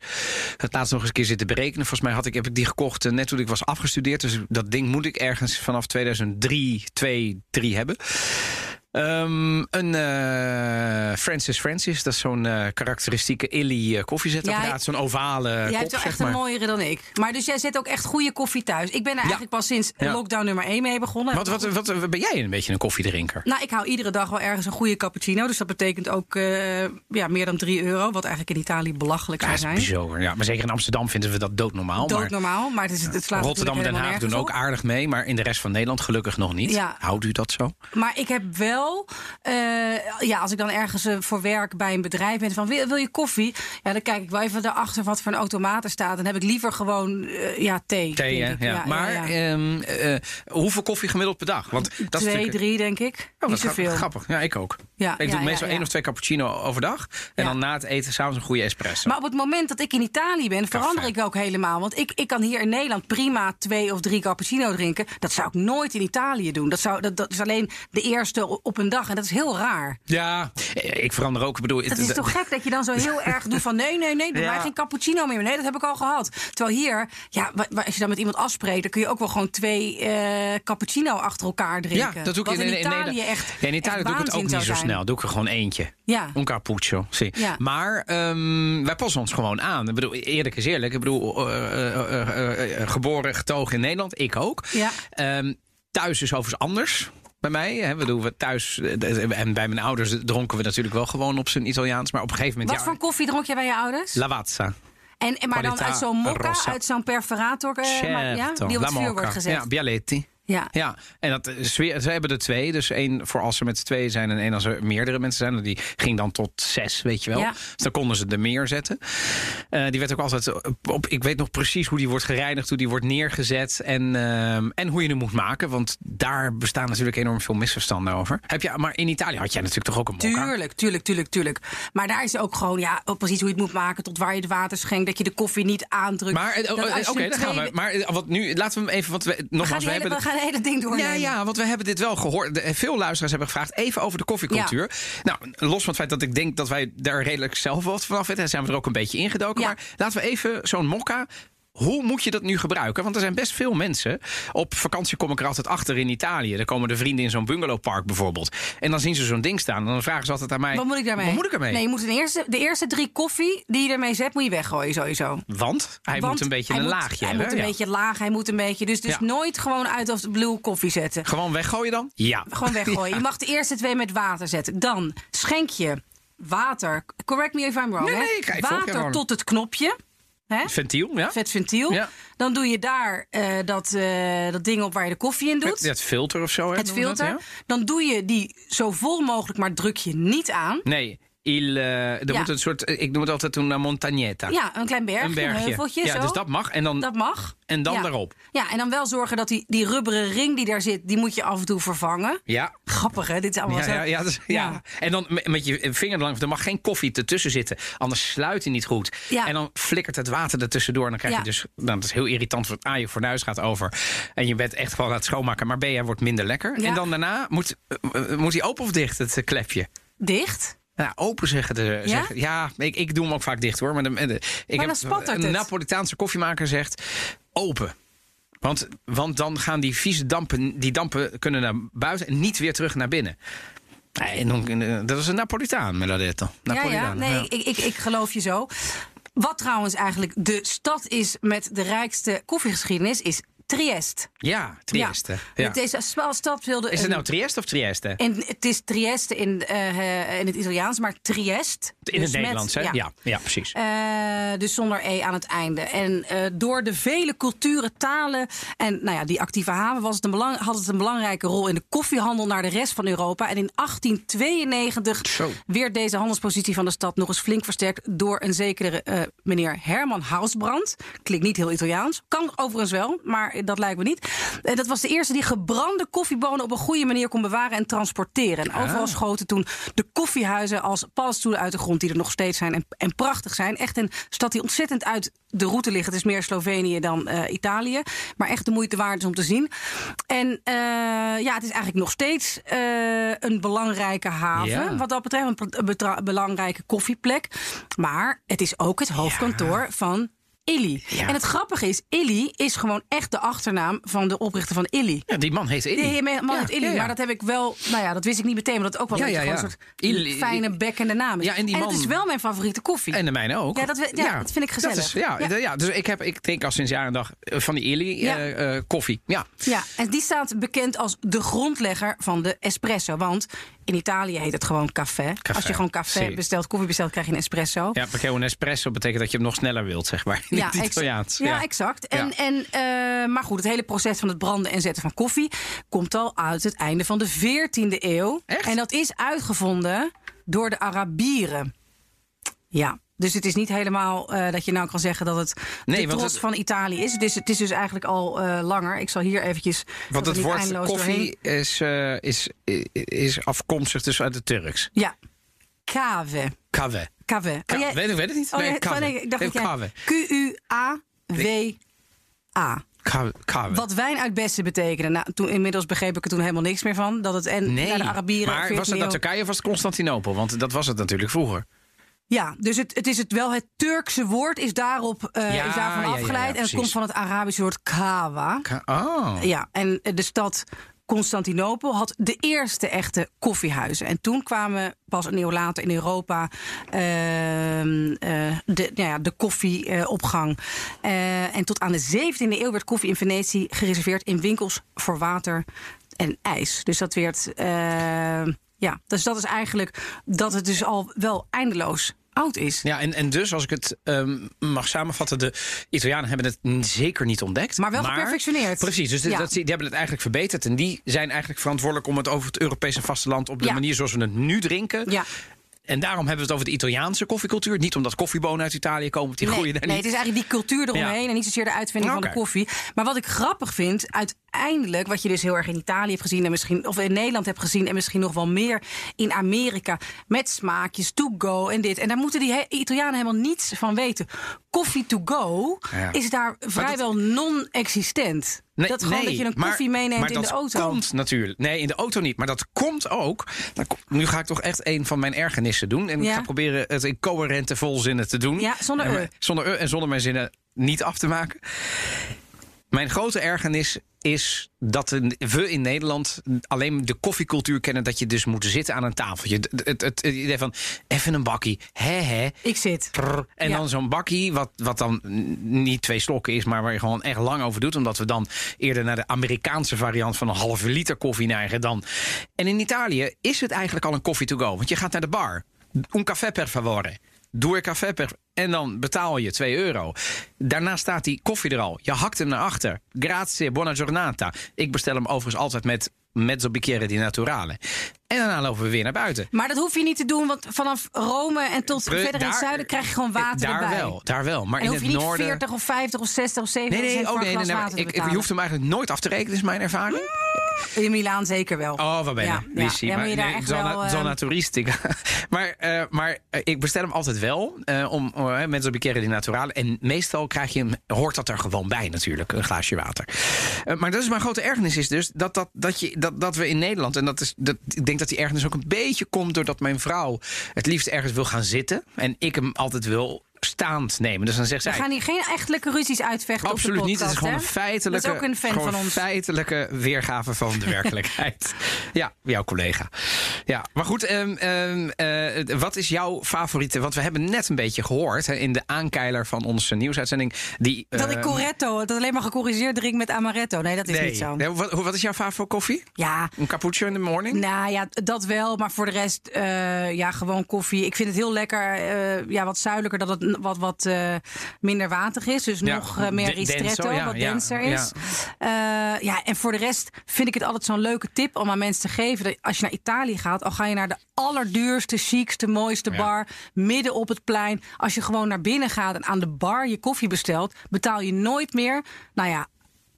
het laatst nog eens een keer zitten berekenen. Volgens mij had ik, heb ik die gekocht eh, net toen ik was afgestudeerd. Dus dat ding moet ik ergens vanaf 2003, 2, 3 hebben. Ehm, een eh, Francis Francis, dat is zo'n eh, karakteristieke Illy eh, koffiezetapparaat. Ja, zo'n ovale Jij kop, hebt wel echt maar. een mooiere dan ik. Maar dus jij zet ook echt goede koffie thuis. Ik ben er eigenlijk pas sinds Ja. lockdown nummer 1 mee begonnen. Wat, wat, wat, wat ben jij een beetje een koffiedrinker? Nou, ik hou iedere dag wel ergens een goede cappuccino. Dus dat betekent ook ja, meer dan 3 euro. Wat eigenlijk in Italië belachelijk zou zijn. bizar. Ja, maar zeker in Amsterdam vinden we dat doodnormaal. maar Doodnormaal, maar het, is, het slaat Rotterdam en Den Haag doen ook op. aardig mee, maar in de rest van Nederland gelukkig nog niet. Houdt u dat zo? Maar ik heb wel wel, eh, ja, als ik dan ergens eh, voor werk bij een bedrijf ben van wil, wil je koffie? Ja, dan kijk ik wel even daarachter wat voor een automaat er staat. Dan heb ik liever gewoon eh, ja, thee. Thee, ja. Ja, maar ehm, eh, hoeveel koffie gemiddeld per dag? Want dat is Twee, drie, denk ik. Oh, dat Niet is gra- zoveel. grappig. Ja, ik ook. Ja, ik doe meestal één of twee cappuccino overdag. En dan na het eten s'avonds een goede espresso. Maar op het moment dat ik in Italië ben, verander ik ook helemaal. Want ik, ik kan hier in Nederland prima twee of drie cappuccino drinken. Dat zou ik nooit in Italië doen. Dat, zou, dat, dat is alleen de eerste o- op een dag. En dat is heel raar. ja, eh, ik verander ook. Ik bedoel, Het het- is toch gek dat je dan zo heel erg doet van... nee, nee, nee, doe Ja. mij geen cappuccino meer. Nee, dat heb ik al gehad. Terwijl hier, ja, als je dan met iemand afspreekt... dan kun je ook wel gewoon twee eh, cappuccino achter elkaar drinken. Ja, dat doe ik in, in, Italië echt Ja, in Italië echt doe ik het ook niet zo snel. Doe ik er gewoon eentje. Ja. Un cappuccio, zie. Ja. Maar ehm, wij passen ons gewoon aan. Ik bedoel, eerlijk is eerlijk. Ik bedoel, eh, eh, geboren, getogen in Nederland. Ik ook. Ja. Ehm, thuis is overigens anders. Bij mij, hè, we doen we thuis eh, en bij mijn ouders dronken we natuurlijk wel gewoon op zijn Italiaans, maar op een gegeven moment Wat ja, voor koffie dronk jij bij je ouders? Lavazza. En, en maar dan uit zo'n mokka, rossa. uit zo'n perforator, eh, maar, ja, die op het vuur wordt gezet. Ja, Bialetti. Ja. Ja, en dat, ze hebben er twee. Dus één voor als ze met z'n tweeën zijn en één als er meerdere mensen zijn. Die ging dan tot zes, weet je wel. Ja. Dus dan konden ze er meer zetten. Eh, die werd ook altijd op. Ik weet nog precies hoe die wordt gereinigd, hoe die wordt neergezet. En, ehm, en hoe je hem moet maken. Want daar bestaan natuurlijk enorm veel misverstanden over. Heb je, maar in Italië had jij natuurlijk toch ook een mokka? Tuurlijk, tuurlijk, tuurlijk, tuurlijk. Maar daar is ook gewoon, ja, precies hoe je het moet maken. Tot waar je het water schenkt. Dat je de koffie niet aandrukt. Maar eh, oké, dan gaan we. Maar eh, wat nu, laten we hem even. Want we, nogmaals, we hebben. Het hele ding doornemen. Ja, ja, want we hebben dit wel gehoord. De- Veel luisteraars hebben gevraagd even over de koffiecultuur. Nou, los van het feit dat ik denk dat wij daar redelijk zelf wat vanaf weten, zijn we er ook een beetje ingedoken. Ja. Maar laten we even zo'n mokka. Hoe moet je dat nu gebruiken? Want er zijn best veel mensen. Op vakantie kom ik er altijd achter in Italië. Dan komen de vrienden in zo'n bungalowpark bijvoorbeeld. En dan zien ze zo'n ding staan. En dan vragen ze altijd aan mij: Wat moet ik daarmee? Wat moet ik ermee? Nee, je moet de eerste, de eerste drie koffie die je ermee zet, moet je weggooien sowieso. Want hij Want moet een beetje hij een moet- laagje Hij hebben. moet een ja. beetje laag, hij moet een beetje... Dus, dus Ja. nooit gewoon uit of de blue koffie zetten. Gewoon weggooien dan? Ja. Gewoon weggooien. Je mag de eerste twee met water zetten. Dan schenk je water. Correct me if I'm wrong. Nee, hè? nee, water tot het knopje. Hè? Ventiel, ja. Vet ventiel. Ja. Dan doe je daar eh, dat, eh, dat ding op waar je de koffie in doet. Het filter of zo. hè, het dat, filter. ja? Dan doe je die zo vol mogelijk, maar druk je niet aan. Nee, il, eh, er Ja. moet een soort. Ik noem het altijd een montagnetta. Ja, een klein bergje, een een, bergje. heuveltje. ja, zo. dus dat mag. En dan, Dat mag. en dan ja. daarop. Ja, en dan wel zorgen dat die, die rubberen ring die daar zit, die moet je af en toe vervangen. Ja. Grappig, hè? Dit is allemaal Ja, zo. ja, ja, dus- ja. Ja. En dan met, je vinger lang. Er mag geen koffie ertussen zitten. Anders sluit hij niet goed. Ja. En dan flikkert het water ertussendoor. En dan krijg je dus. Nou, dat is heel irritant. Want A, je fornuis gaat over. En je bent echt gewoon aan het schoonmaken. Maar B, hij wordt minder lekker. En dan daarna moet, eh, eh, moet hij open of dicht, het eh, klepje. Dicht. Ja, open zeggen de. Ja? Zeggen, ja, ik, ik doe hem ook vaak dicht hoor. Maar, de, de- ik spattert een het. Napolitaanse koffiemaker zegt open. Want, want dan gaan die vieze dampen, die dampen kunnen naar buiten en niet weer terug naar binnen. Eh, dat is een Napolitaan, me l'ha detto. Ja, ja. Nee, ja. Ik, ik, ik geloof je zo. Wat trouwens eigenlijk de stad is met de rijkste koffiegeschiedenis, is Trieste. Ja, Trieste. Ja. Ja. Deze stad wilde. Is het nou Trieste of Trieste? En het is Trieste in, eh, in het Italiaans, maar Trieste. In dus het met- Nederlands, hè? Ja, ja, precies. Eh, dus zonder E aan het einde. En eh, door de vele culturen, talen en nou ja, die actieve haven was het een belang, had het een belangrijke rol in de koffiehandel naar de rest van Europa. En in 1892 Zo. werd deze handelspositie van de stad nog eens flink versterkt door een zekere eh, meneer Herman Hausbrand. Klinkt niet heel Italiaans. Kan overigens wel, maar dat lijkt me niet. Eh, dat was de eerste die gebrande koffiebonen op een goede manier kon bewaren en transporteren. En overal schoten toen de koffiehuizen als paddenstoelen uit de grond, die er nog steeds zijn en, en prachtig zijn. Echt een stad die ontzettend uit de route ligt. Het is meer Slovenië dan eh, Italië. Maar echt de moeite waard is om te zien. En eh, ja, het is eigenlijk nog steeds een belangrijke haven. Ja. Wat dat betreft, een belangrijke koffieplek. Maar het is ook het hoofdkantoor van Illy. Ja. En het grappige is, Illy is gewoon echt de achternaam van de oprichter van Illy. Ja, die man heet Illy. De heer man Ja, heet Illy, ja, maar dat heb ik wel, nou ja, dat wist ik niet meteen, maar dat ook wel Ja, een, ja, beetje een soort Illy- fijne bekkende naam is. Ja, en die het man- is wel mijn favoriete koffie. En de mijne ook. Ja, dat we- ja, dat vind ik gezellig. is- ja, Ja. dus ik, heb, ik drink al sinds jaar en dag eh, van die Illy Ja. eh, eh, koffie. Ja. Ja, en die staat bekend als de grondlegger van de espresso. Want In Italië heet het gewoon café. Café, Als je gewoon café bestelt, koffie bestelt, krijg je een espresso. Ja, perché un espresso betekent dat je hem nog sneller wilt, zeg maar. In het ex- Italiaans. Ja, exact. En, Ja. en, eh, maar goed, het hele proces van het branden en zetten van koffie komt al uit het einde van de 14e eeuw. Echt? En dat is uitgevonden door de Arabieren. Ja. Dus het is niet helemaal eh, dat je nou kan zeggen dat het Nee, de trots het- van Italië is. Het is, het is dus eigenlijk al eh, langer. Ik zal hier eventjes... Want het woord koffie doorheen- is, eh, is, is afkomstig dus uit het Turks. Ja. Kave. Kave. Kave. Ka- Oh, weet, ik weet het niet. Oh, nee, kave. nee, ik dacht dat jij... kave. Q-U-A-W-A. Kave. Wat wijn uit bessen betekende. Nou, toen, inmiddels begreep ik er toen helemaal niks meer van. Dat het en Nee, naar de Arabieren. maar 14e was het eeuw- Turkije of was het Constantinopel? Want dat was het natuurlijk vroeger. Ja, dus het, het is het wel het Turkse woord is, daarop, eh, Ja, is daarvan ja, ja, ja, afgeleid. en het komt van het Arabische woord kawa. Ka- Oh. Ja, en de stad Constantinopel had de eerste echte koffiehuizen. En toen kwamen pas een eeuw later in Europa eh, de, nou ja, de koffieopgang. Eh, en tot aan de 17e eeuw werd koffie in Venetië gereserveerd in winkels voor water en ijs. Dus dat werd. Ja, dus dat is eigenlijk dat het dus al wel eindeloos oud is. Ja, en, en dus, als ik het ehm, mag samenvatten, de Italianen hebben het zeker niet ontdekt. Maar wel geperfectioneerd. Precies, dus Ja. dat, die hebben het eigenlijk verbeterd. En die zijn eigenlijk verantwoordelijk om het over het Europese vasteland op de Ja. manier zoals we het nu drinken. Ja. En daarom hebben we het over de Italiaanse koffiecultuur. Niet omdat koffiebonen uit Italië komen, want die nee, groeien daar nee, niet. het is eigenlijk die cultuur eromheen Ja. en niet zozeer de uitvinding van de koffie. Maar wat ik grappig vind, uiteindelijk, wat je dus heel erg in Italië hebt gezien en misschien of in Nederland hebt gezien en misschien nog wel meer in Amerika met smaakjes to go en dit. En daar moeten die he- Italianen helemaal niets van weten. Koffie to go Ja. is daar vrijwel non-existent. Nee, dat gewoon nee, dat je een maar- koffie meeneemt maar in de dat auto. komt natuurlijk. Nee, in de auto niet. Maar dat komt ook. Nu ga ik toch echt een van mijn ergernissen doen. En ik Ja. ga proberen het in coherente volzinnen te doen. Ja, zonder en, e. maar- Zonder e en zonder mijn zinnen niet af te maken. Mijn grote ergernis is dat een- we in Nederland alleen de koffiecultuur kennen... dat je dus moet zitten aan een tafeltje. Het, het, idee van even een bakkie, hè hè... Ik zit. En Ja. dan zo'n bakkie, wat, wat dan niet twee slokken is, maar waar je gewoon echt lang over doet. Omdat we dan eerder naar de Amerikaanse variant van een halve liter koffie neigen dan. En in Italië is het eigenlijk al een koffie to go. Want je gaat naar de bar. Un café per favore. Doe café per. En dan betaal je 2 euro. Daarna staat die koffie er al. Je hakt hem naar achter. Grazie, buona giornata. Ik bestel hem overigens altijd met mezzo bicchiere di naturale. En daarna lopen we weer naar buiten. Maar dat hoef je niet te doen, want vanaf Rome en tot Pre- verder in het zuiden krijg je gewoon water daar erbij. wel, daar wel. Maar En in hoef je het niet noorden. 40 of 50 of 60 of 70 Nee, nee, oh, nee, nee, nee, ik, je hoeft hem eigenlijk nooit af te rekenen, is mijn ervaring. In Milaan zeker wel. Oh, waar ben je? Ja, ja. maar je nee, zona, wel, eh, zona toeristica. maar maar, eh, maar eh, ik bestel hem altijd wel. eh, om uh, met zo'n bicchiere di naturale. En meestal krijg je hem, hoort dat er gewoon bij natuurlijk. Een glaasje water. Eh, maar dat is mijn grote ergernis is dus dat, dat, dat, je, dat, dat we in Nederland. En dat is, dat, ik denk dat die ergernis ook een beetje komt doordat mijn vrouw het liefst ergens wil gaan zitten. En ik hem altijd wil staand nemen. Dus dan zegt We zij. gaan hier geen echtelijke ruzies uitvechten Absoluut op de niet. Het is podcast, gewoon een feitelijke, Dat is ook een fan gewoon van ons. feitelijke weergave van de werkelijkheid. ja, jouw collega. Ja, maar goed, ehm, ehm, eh, wat is jouw favoriete? Want we hebben net een beetje gehoord hè, in de aankeiler van onze nieuwsuitzending. Die, Dat ik ehm, Corretto, dat alleen maar gecorrigeerd drink met amaretto. Nee, dat is nee. niet zo. Nee, wat, wat is jouw favoriete koffie? Ja, Een cappuccino in de morning? nou ja, dat wel. Maar voor de rest, eh, ja, gewoon koffie. Ik vind het heel lekker, eh, ja, wat zuidelijker, dat het wat, wat eh, minder waterig is. Dus Ja, nog eh, meer ristretto, denso, ja, wat ja, denser is. Ja. ja, en voor de rest vind ik het altijd zo'n leuke tip om aan mensen te geven. Dat als je naar Italië gaat, al ga je naar de allerduurste, chicste, mooiste bar midden op het plein. Als je gewoon naar binnen gaat en aan de bar je koffie bestelt, betaal je nooit meer. Nou ja.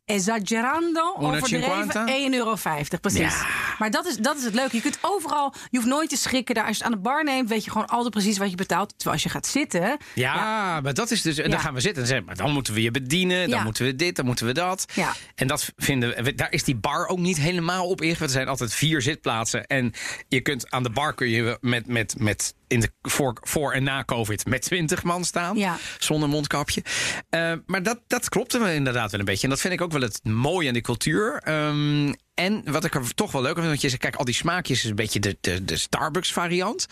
Esagerando, overdreven, 1,50? 1,50 euro, precies. Ja. Maar dat is, dat is het leuke. Je kunt overal, je hoeft nooit te schrikken. Daar, als je het aan de bar neemt, weet je gewoon altijd precies wat je betaalt. Terwijl als je gaat zitten, Ja, maar dat is dus. En dan gaan we zitten en zeggen, maar dan moeten we je bedienen, dan moeten we dit, dan moeten we dat. Ja. En dat vinden we. Daar is die bar ook niet helemaal op ingericht. Er zijn altijd vier zitplaatsen. En je kunt aan de bar kun je met, met, met in de voor, voor en na COVID met 20 man staan. Ja. Zonder mondkapje. Eh, maar dat, dat klopte me inderdaad wel een beetje. En dat vind ik ook wel het mooie aan die cultuur. Ehm, en wat ik er toch wel leuk vind, want je zegt, kijk, al die smaakjes is een beetje de, de, de Starbucks variant.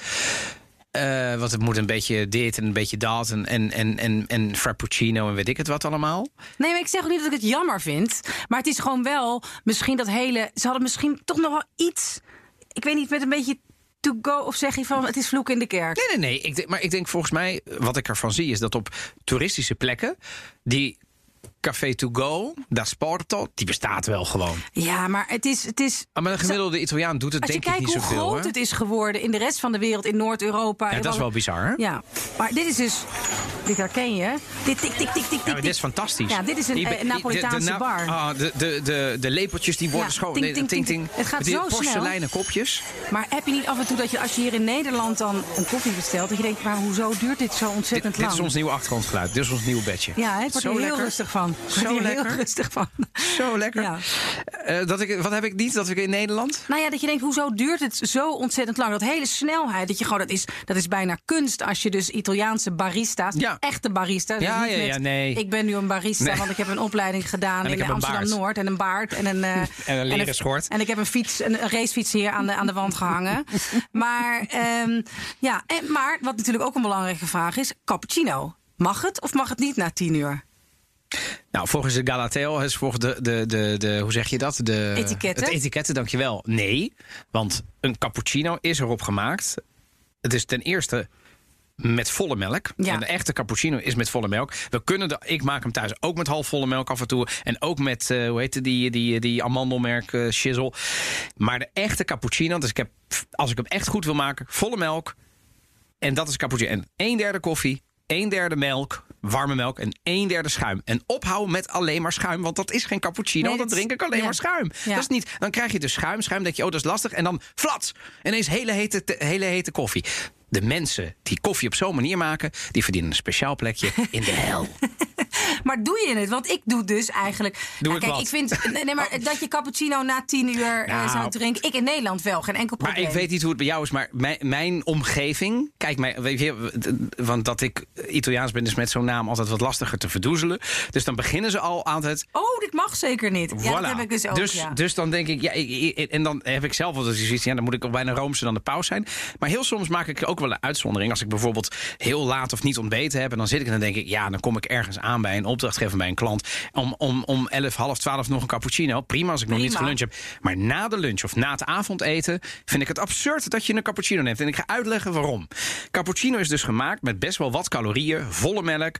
Eh, want het moet een beetje dit en een beetje dat. En, en, en, en, en frappuccino en weet ik het wat allemaal. Nee, maar ik zeg ook niet dat ik het jammer vind. Maar het is gewoon wel misschien dat hele. Ze hadden misschien toch nog wel iets. ik weet niet, met een beetje to go? Of zeg je van het is vloek in de kerk? Nee, nee, nee. Ik denk, maar ik denk volgens mij, wat ik ervan zie, is dat op toeristische plekken die Café to go, da Sporto, die bestaat wel gewoon. Ja, maar het is. Het is Ah, maar een gemiddelde Italiaan doet het als je denk ik kijkt niet hoe zoveel. groot hè? het is geworden in de rest van de wereld, in Noord-Europa. Ja, dat is wel bizar, hè? Ja, maar dit is dus. Dit herken je. Dit tik, tik, tik, tik, tik. Ja, dit is fantastisch. Ja, dit is een, Je eh, Napolitaanse de, de, bar. Ah, de, de, de, de lepeltjes die worden Ja, schoon. ting, ting, ting. Het gaat zo snel. porseleinen kopjes. Maar heb je niet af en toe dat je als je hier in Nederland dan een koffie bestelt, dat je denkt, maar hoezo duurt dit zo Dit, ontzettend dit lang? is ons nieuwe achtergrondgeluid. Dit is ons nieuwe bedje. Ja, ik word Zo er heel lekker. rustig van. Zo lekker. heel rustig van. Zo lekker. Ja. Eh, dat ik, wat heb ik niet? Dat ik in Nederland? Nou ja, dat je denkt, hoezo duurt het zo ontzettend lang? Dat hele snelheid, dat je gewoon, dat is, dat is bijna kunst als je dus Italiaanse barista's, Ja. echte barista's. dus Ja, niet ja, ja, nee. Ik ben nu een barista, Nee. want ik heb een opleiding gedaan En in heb een Amsterdam baard. Noord en een baard en een, eh, En een leren schort. En ik heb een fiets, een, een racefiets hier aan de, aan de wand gehangen. maar, ehm, ja, en, maar wat natuurlijk ook een belangrijke vraag is: cappuccino. Mag het of mag het niet na tien uur? Nou, volgens de Galateo, is volgens de, de, de, de, hoe zeg je dat? De, Etiketten. Het etiketten, dankjewel. Nee, want een cappuccino is erop gemaakt. Het is ten eerste met volle melk. Ja. En de echte cappuccino is met volle melk. We kunnen de, ik maak hem thuis ook met halfvolle melk af en toe. En ook met, eh, hoe heet die, die, die amandelmerk eh, shizzle. Maar de echte cappuccino, dus ik heb, als ik hem echt goed wil maken, volle melk. En dat is cappuccino. En een derde koffie, een derde melk, warme melk en een derde schuim. En ophouden met alleen maar schuim, want dat is geen cappuccino. Nee, dan drink ik alleen ja. maar schuim. Ja. Dat is niet, dan krijg je dus schuim, schuim, denk je, oh, dat is lastig. En dan flats, ineens hele hete, te- hele hete koffie. De mensen die koffie op zo'n manier maken, die verdienen een speciaal plekje in de hel. Maar doe je het? Want ik doe dus eigenlijk. Doe Nou, ik kijk, wat? ik vind. Nee, maar dat je cappuccino na tien uur eh, Nou. zou drinken. Ik in Nederland wel, geen enkel Maar probleem. ik weet niet hoe het bij jou is, maar mijn, mijn omgeving. Kijk, mijn, weet je, want dat ik Italiaans ben, is met zo'n naam altijd wat lastiger te verdoezelen. Dus dan beginnen ze al altijd. Oh, dit mag zeker niet. Ja, dat heb ik dus ook. dus, ja. dus dan denk ik, ja, en dan heb ik zelf wel eens zoiets, ja, dan moet ik al bijna roomser dan de paus zijn. Maar heel soms maak ik ook wel een uitzondering. Als ik bijvoorbeeld heel laat of niet ontbeten heb, en dan zit ik en dan denk ik, ja, dan kom ik ergens aan bij een opdrachtgever bij een klant. Om, om, om 11, half 12 nog een cappuccino. Prima als ik nog niet geluncht heb. Maar na de lunch of na het avondeten vind ik het absurd dat je een cappuccino neemt. En ik ga uitleggen waarom. Cappuccino is dus gemaakt met best wel wat calorieën, volle melk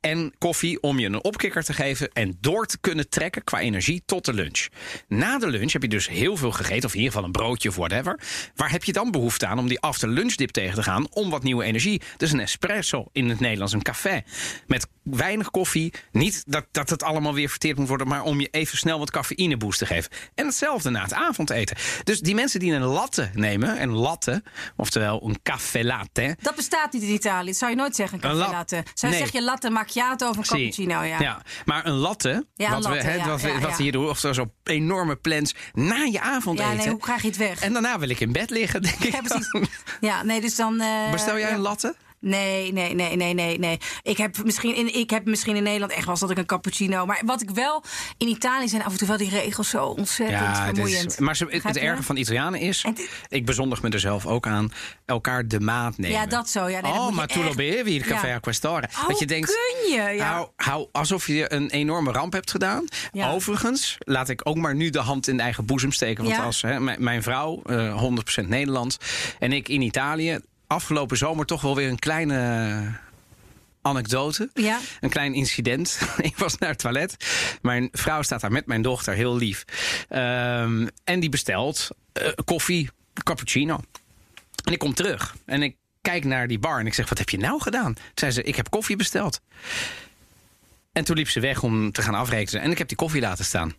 en koffie om je een opkikker te geven en door te kunnen trekken qua energie tot de lunch. Na de lunch heb je dus heel veel gegeten, of in ieder geval een broodje of whatever. Waar heb je dan behoefte aan om die after lunch dip tegen te gaan om wat nieuwe energie? Dus een espresso in het Nederlands, een café met weinig koffie. Niet dat, dat het allemaal weer verteerd moet worden, maar om je even snel wat cafeïne boost te geven. En hetzelfde na het avondeten. Dus die mensen die een latte nemen, een latte, oftewel een café latte, Dat bestaat niet in Italië. Dat zou je nooit zeggen, een café la- latte. Zou je Nee. zeg je latte macchiato of een Zie. cappuccino? Ja. maar een latte, Ja, een wat, latte, we, hè, ja, wat, we- ja, wat ja. hier doen, of zo enorme plans na je avondeten. Ja, nee, hoe krijg je het weg? En daarna wil ik in bed liggen, denk ik. Ja, precies. Ja, nee, dus dan... eh, Bestel jij ja. een latte? Nee, nee, nee, nee, nee, nee. Ik heb, misschien in, ik heb misschien in Nederland echt wel eens dat ik een cappuccino... Maar wat ik wel... In Italië zijn af en toe wel die regels zo ontzettend het vermoeiend. is, maar ze, het, het erge van Italianen is, het- ik bezondig me er zelf ook aan, elkaar de maat nemen. Ja, dat zo. Ja, nee, oh, maar echt- bevi il caffè Ja. Oh, dat je denkt, kun je? Ja. hou, hou alsof je een enorme ramp hebt gedaan. Ja. Overigens, laat ik ook maar nu de hand in de eigen boezem steken. Want Ja. als hè, mijn, vrouw, eh 100% Nederlands, en ik in Italië, afgelopen zomer toch wel weer een kleine anekdote. Ja. Een klein incident. ik was naar het toilet. Mijn vrouw staat daar met mijn dochter, heel lief. Ehm, en die bestelt eh, koffie, cappuccino. En ik kom terug. En ik kijk naar die bar en ik zeg, wat heb je nou gedaan? Toen zei ze, ik heb koffie besteld. En toen liep ze weg om te gaan afrekenen. En ik heb die koffie laten staan.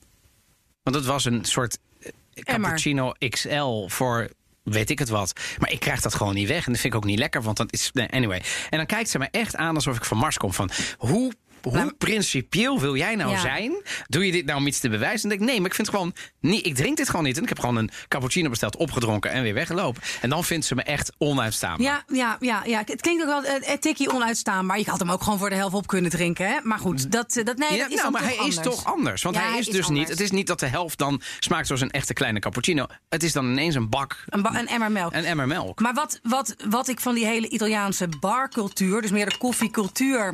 Want het was een soort eh, cappuccino XL voor weet ik het wat. Maar ik krijg dat gewoon niet weg. En dat vind ik ook niet lekker, want dat is... anyway. En dan kijkt ze me echt aan alsof ik van Mars kom. Van, hoe, hoe Maar- principieel wil jij nou Ja. zijn? Doe je dit nou om iets te bewijzen? En denk ik, nee, maar ik vind het gewoon... niet. ik drink dit gewoon niet. En ik heb gewoon een cappuccino besteld, opgedronken en weer weggelopen. En dan vindt ze me echt onuitstaanbaar. Ja, ja, ja, ja, het klinkt ook wel een tikkie onuitstaanbaar. Je had hem ook gewoon voor de helft op kunnen drinken. Hè? Maar goed, dat, eh, dat, nee, Ja, dat is nou, maar hij anders. is toch anders. Want Ja, hij is is dus niet. Het is niet dat de helft dan smaakt zoals een echte kleine cappuccino. Het is dan ineens een bak, Een, ba- een emmer melk. een emmer melk. Maar wat, wat, wat ik van die hele Italiaanse barcultuur, dus meer de koffiecultuur,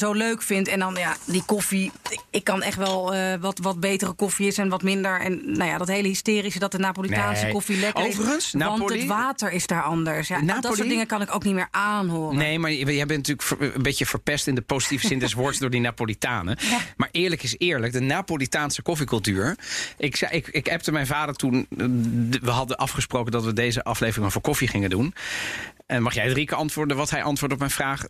zo leuk vind. En dan ja, die koffie. ik- kan echt wel eh, wat, wat betere koffie is en wat minder. En nou ja, dat hele hysterische dat de Napolitaanse Nee. koffie lekker Overigens, is. Want Napoli- het water is daar anders. Ja, dat soort dingen kan ik ook niet meer aanhoren. Nee, maar jij bent natuurlijk een beetje verpest in de positieve zin des woords door die Napolitanen. Maar eerlijk is eerlijk, de Napolitaanse koffiecultuur. Ik, zei, ik, ik appte mijn vader toen. eh, We hadden afgesproken dat we deze aflevering over koffie gingen doen. En mag jij Rieke antwoorden wat hij antwoordt op mijn vraag?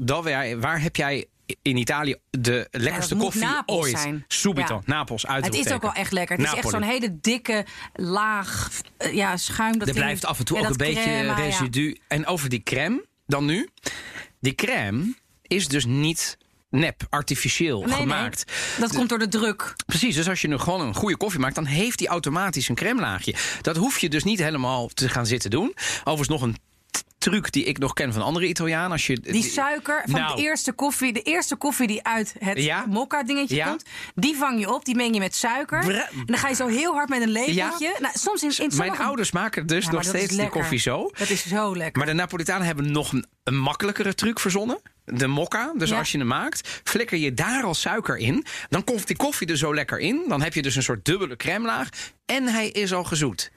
Waar heb jij in Italië de lekkerste koffie Napels ooit? zijn. Subito, Ja. Napels, uit Het is ook wel echt lekker. Het is echt zo'n hele dikke laag eh, ja, schuim. Dat Er blijft af en toe ja, ook een beetje residu. En over die crème, dan nu. Die crème is dus niet nep, artificieel Nee, gemaakt. nee, dat komt door de druk. Precies, dus als je nu gewoon een goede koffie maakt, dan heeft die automatisch een crème laagje. Dat hoef je dus niet helemaal te gaan zitten doen. Overigens nog een truc die ik nog ken van andere Italianen. Als je, Die suiker van Nou. de eerste koffie, de eerste koffie die uit het Ja. mokka dingetje Ja. komt, die vang je op, die meng je met suiker. Bra- en dan ga je zo heel hard met een lepeltje. Nou, soms in, in Mijn ouders maken dus nog steeds die koffie zo. Dat is zo lekker. Maar de Napolitanen hebben nog een, een makkelijkere truc verzonnen. De mokka. Dus Ja. als je hem maakt, flikker je daar al suiker in. Dan komt die koffie er zo lekker in. Dan heb je dus een soort dubbele crème laag. En hij is al gezoet.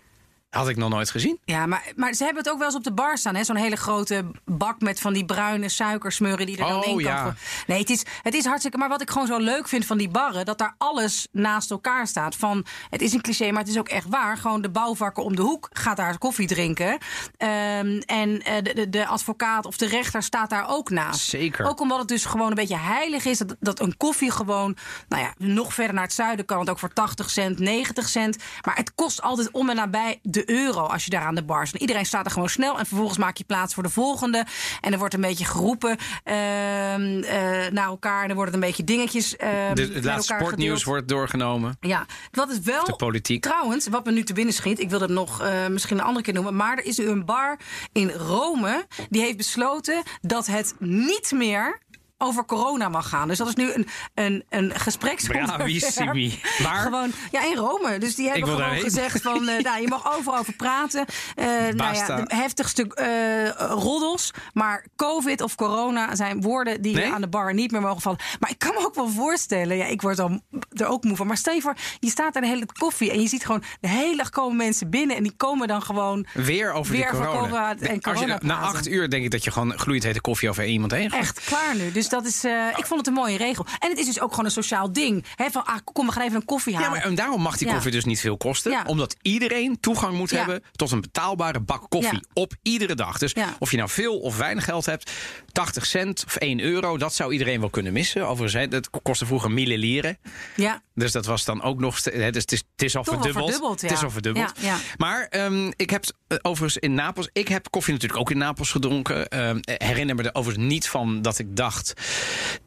Had ik nog nooit gezien. Ja, maar, maar ze hebben het ook wel eens op de bar staan. hè? Zo'n hele grote bak met van die bruine suikersmurren die er dan Oh, in kan. ja. Nee, het is, het is hartstikke... Maar wat ik gewoon zo leuk vind van die barren... dat daar alles naast elkaar staat. Van, het is een cliché, maar het is ook echt waar. Gewoon de bouwvakker om de hoek gaat daar koffie drinken. Ehm, en eh, de, de, de advocaat of de rechter staat daar ook naast. Zeker. Ook omdat het dus gewoon een beetje heilig is. Dat, dat een koffie gewoon... Nou ja, nog verder naar het zuiden kan het ook voor 80 cent, 90 cent. Maar het kost altijd om en nabij de euro als je daar aan de bar staat. Iedereen staat er gewoon snel. En vervolgens maak je plaats voor de volgende. En er wordt een beetje geroepen ehm, eh, naar elkaar. En er worden een beetje dingetjes met het laatste sportnieuws gedeeld. wordt doorgenomen. Ja, wat is wel. De politiek. Trouwens, wat me nu te binnen schiet, ik wil het nog eh, misschien een andere keer noemen. Maar er is nu een bar in Rome. Die heeft besloten dat het niet meer over corona mag gaan. Dus dat is nu een, een, een gespreksonderwerp. Waar? Gewoon, ja, in Rome. Dus die hebben gewoon gezegd van, eh, nou, je mag overal over praten. Eh nou ja, de heftigste eh, roddels. Maar covid of corona zijn woorden die Nee? aan de bar niet meer mogen vallen. Maar ik kan me ook wel voorstellen, ja, ik word dan er ook moe van. Maar stel je voor, je staat daar de hele koffie en je ziet gewoon de hele dag komen mensen binnen en die komen dan gewoon Weer over Weer corona. corona en Als je, corona na acht uur denk ik dat je gewoon gloeiend hete koffie over iemand heen gaat. echt klaar nu. Dus dat is, eh, ik vond het een mooie regel. En het is dus ook gewoon een sociaal ding. Hè, van, ah, kom, we gaan even een koffie Ja, halen. maar en daarom mag die Ja. koffie dus niet veel kosten. Ja. Omdat iedereen toegang moet Ja. hebben tot een betaalbare bak koffie. Ja. Op iedere dag. Dus Ja. of je nou veel of weinig geld hebt, 80 cent of 1 euro, dat zou iedereen wel kunnen missen. Overigens, hè, dat kostte vroeger mille lieren. Ja. Dus dat was dan ook nog. Hè, dus het, is, het is al Toch al verdubbeld. verdubbeld, ja. Het is al verdubbeld. Ja, ja. Maar ehm, ik heb eh, overigens in Napels. Ik heb koffie natuurlijk ook in Napels gedronken. Ehm, herinner me er overigens niet van dat ik dacht.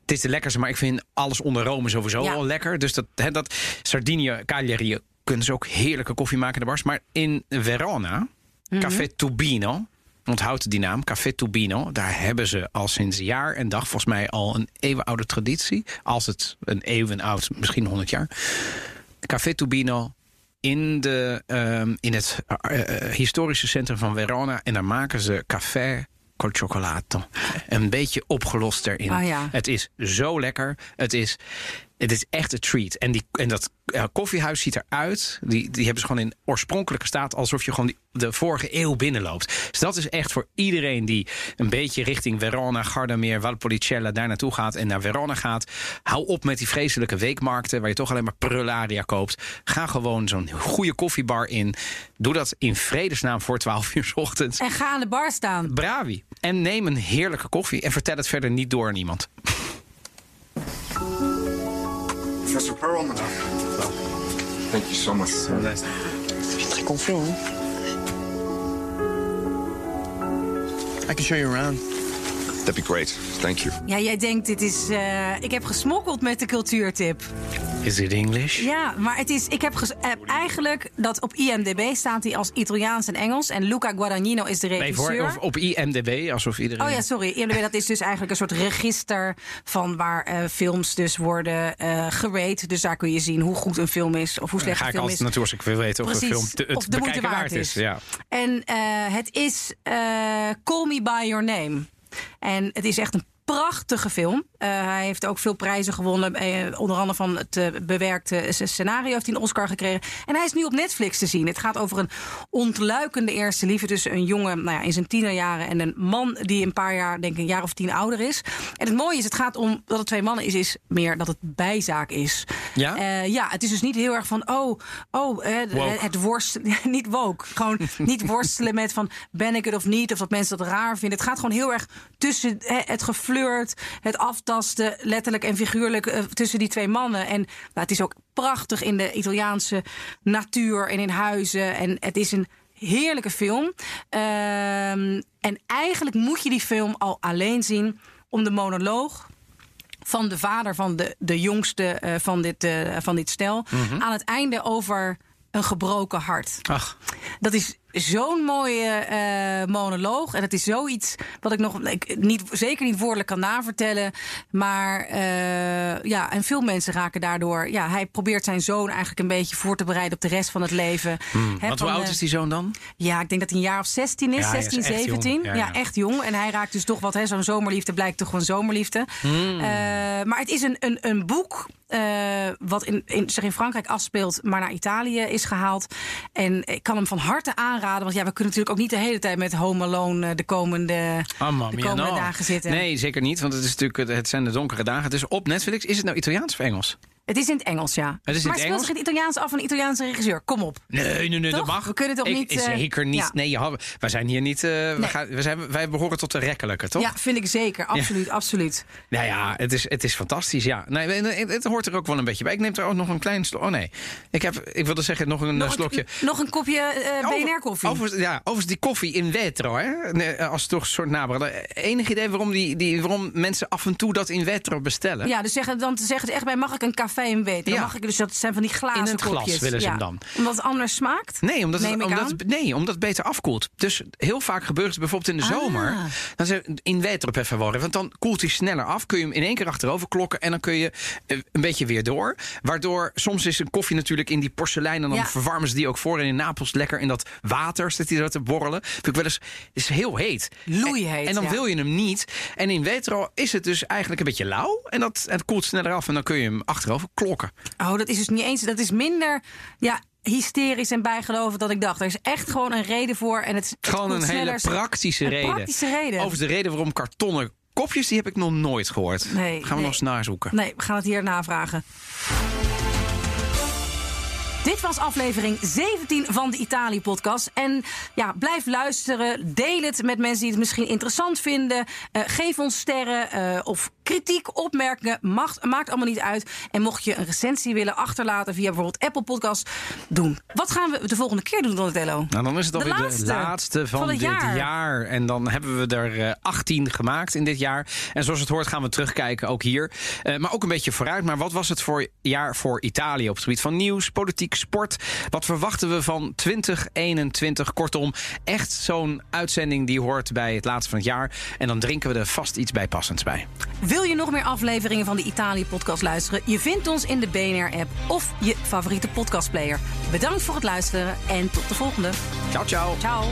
Het is de lekkerste, maar ik vind alles onder Rome sowieso Ja. wel lekker. Dus dat, hè, dat Sardinië, Cagliari kunnen ze ook heerlijke koffie maken in de bars. Maar in Verona, Mhm. Café Tubino. Onthoud die naam, Café Tubino. Daar hebben ze al sinds jaar en dag volgens mij al een eeuwenoude traditie. Als het een eeuwenoud, misschien 100 jaar. Café Tubino in, de, ehm, in het eh, eh, historische centrum van Verona. En daar maken ze café cioccolato. Een beetje opgelost erin. Ah, ja. Het is zo lekker. Het is, het is echt een treat. En, die, en dat eh, koffiehuis ziet eruit. Die, die hebben ze gewoon in oorspronkelijke staat. Alsof je gewoon die, de vorige eeuw binnenloopt. Dus dat is echt voor iedereen die een beetje richting Verona, Gardameer, Valpolicella daar naartoe gaat. En naar Verona gaat. Hou op met die vreselijke weekmarkten. Waar je toch alleen maar prullaria koopt. Ga gewoon zo'n goede koffiebar in. Doe dat in vredesnaam voor 12 uur 's ochtends. En ga aan de bar staan. Bravi. En neem een heerlijke koffie. En vertel het verder niet door aan iemand. Professor Perlman. Thank you so much. Je suis très confiant. Hein? I can show you around. That'd be great. Thank you. Ja, jij denkt, dit is. eh, ik heb gesmokkeld met de cultuurtip. Is it English? Ja, maar het is. Ik heb eh, eigenlijk dat op IMDb staat hij als Italiaans en Engels. En Luca Guadagnino is de Nee, regisseur. voor, of op IMDb, alsof iedereen... Oh ja, sorry. IMDb, dat is dus eigenlijk een soort register van waar eh, films dus worden gerate. Dus daar kun je zien hoe goed een film is of hoe slecht ga een ik film altijd is. naartoe als ik wil weten of een film te, het of de moeite waard is. Ja. En het is Call Me By Your Name. En het is echt een prachtige film. Uh, hij heeft ook veel prijzen gewonnen. Uh, onder andere van het uh, bewerkte scenario heeft hij een Oscar gekregen. En hij is nu op Netflix te zien. Het gaat over een ontluikende eerste liefde tussen een jongen nou ja, in zijn tienerjaren en een man die een paar jaar, denk ik, een jaar of tien ouder is. En het mooie is, het gaat om dat het twee mannen is, is meer dat het bijzaak is. Ja? ja, het is dus niet heel erg van, oh, oh het worstelen, niet woke. Gewoon niet worstelen met van, ben ik het of niet, of dat mensen dat raar vinden. Het gaat gewoon heel erg tussen het geflirt, het aftasten, letterlijk en figuurlijk, uh, tussen die twee mannen. En nou, het is ook prachtig in de Italiaanse natuur en in huizen. En het is een heerlijke film. Uh, en eigenlijk moet je die film al alleen zien om de monoloog van de vader van de, de jongste uh, van, dit, uh, van dit stel. Mm -hmm. Aan het einde over een gebroken hart. Ach. Dat is zo'n mooie uh, monoloog. En het is zoiets wat ik nog ik, niet, zeker niet woordelijk kan navertellen. Maar uh, ja, en veel mensen raken daardoor. Ja, hij probeert zijn zoon eigenlijk een beetje voor te bereiden op de rest van het leven. Hmm. Want hoe oud is die zoon dan? Ja, ik denk dat hij een jaar of 16 is, ja, 16, is 17. Ja, ja, ja. echt jong. En hij raakt dus toch wat, zo'n zomerliefde blijkt toch gewoon zomerliefde. Hmm. Uh, maar het is een, een, een boek. Uh, wat in, in, zich in Frankrijk afspeelt, maar naar Italië is gehaald. En ik kan hem van harte aanraden. Want ja, we kunnen natuurlijk ook niet de hele tijd met Home Alone de komende, oh, de komende dagen zitten. Nee, zeker niet. Want het, is natuurlijk, het zijn de donkere dagen. Is op Netflix. Is het nou Italiaans of Engels? Het is in het Engels, ja. Het is in maar het speelt zich het Italiaans af van een Italiaanse regisseur. Kom op. Nee, nee, nee, toch? dat mag. We kunnen toch ik, niet... Uh, zeker niet. Ja. Nee, ja, wij zijn hier niet... Uh, nee. we, gaan, we zijn, wij behoren tot de rekkelijke, toch? Ja, vind ik zeker. Absoluut, ja. absoluut. Nou ja, het is, het is fantastisch, ja. Nee, het, het, hoort er ook wel een beetje bij. Ik neem er ook nog een klein slokje... Oh nee, ik, heb, ik wilde zeggen nog een nog slokje... Een, nog een kopje uh, BNR-koffie. Over, ja, overigens die koffie in vetro, hè. Nee, als toch een soort nabranden. Enig idee waarom, die, die, waarom mensen af en toe dat in vetro bestellen? Ja, dus zeggen, dan zeggen ze echt bij, mag ik een café vetro? Ja. Mag ik dus, dat zijn van die glazen In het glas willen ze ja. hem dan. Omdat het anders smaakt? Nee, omdat het, omdat, het- nee, omdat het beter afkoelt. Dus heel vaak gebeurt het bijvoorbeeld in de Ah. zomer. Dan zeg in per favore. Want dan koelt hij sneller af. Kun je hem in één keer achterover klokken. En dan kun je eh, een beetje weer door. Waardoor soms is een koffie natuurlijk in die porselein. En dan Ja. verwarmen ze die ook voor. En in Napels lekker in dat water zit hij er te borrelen. Vind ik wel eens, is heel heet. Loeiheet, En, en dan ja. wil je hem niet. En in vetro is het dus eigenlijk een beetje lauw. En dat, het koelt sneller af. En dan kun je hem achterover klokken. Oh, dat is dus niet eens. Dat is minder ja, hysterisch en bijgelovend dan ik dacht. Er is echt gewoon een reden voor. En het, het Gewoon een hele praktische Een reden. praktische reden. Over de reden waarom kartonnen kopjes, die heb ik nog nooit gehoord. Nee, Gaan we nee. nog eens nazoeken. Nee, we gaan het hier navragen. Dit was aflevering 17 van de Italië-podcast. En ja, blijf luisteren. Deel het met mensen die het misschien interessant vinden. Eh, geef ons sterren eh, of kritiek, opmerkingen. Mag, maakt allemaal niet uit. En mocht je een recensie willen achterlaten via bijvoorbeeld Apple Podcast, doen. Wat gaan we de volgende keer doen, Donatello? Nou, dan is het alweer de laatste van, dit jaar. jaar. En dan hebben we er eh, 18 gemaakt in dit jaar. En zoals het hoort gaan we terugkijken, ook hier. Eh, maar ook een beetje vooruit. Maar wat was het voor jaar voor Italië op het gebied van nieuws, politiek, sport? Wat verwachten we van 2021? Kortom, echt zo'n uitzending die hoort bij het laatste van het jaar. En dan drinken we er vast iets bijpassends bij. Wil je nog meer afleveringen van de Italië-podcast luisteren? Je vindt ons in de BNR-app of je favoriete podcastplayer. Bedankt voor het luisteren en tot de volgende. Ciao, ciao. Ciao.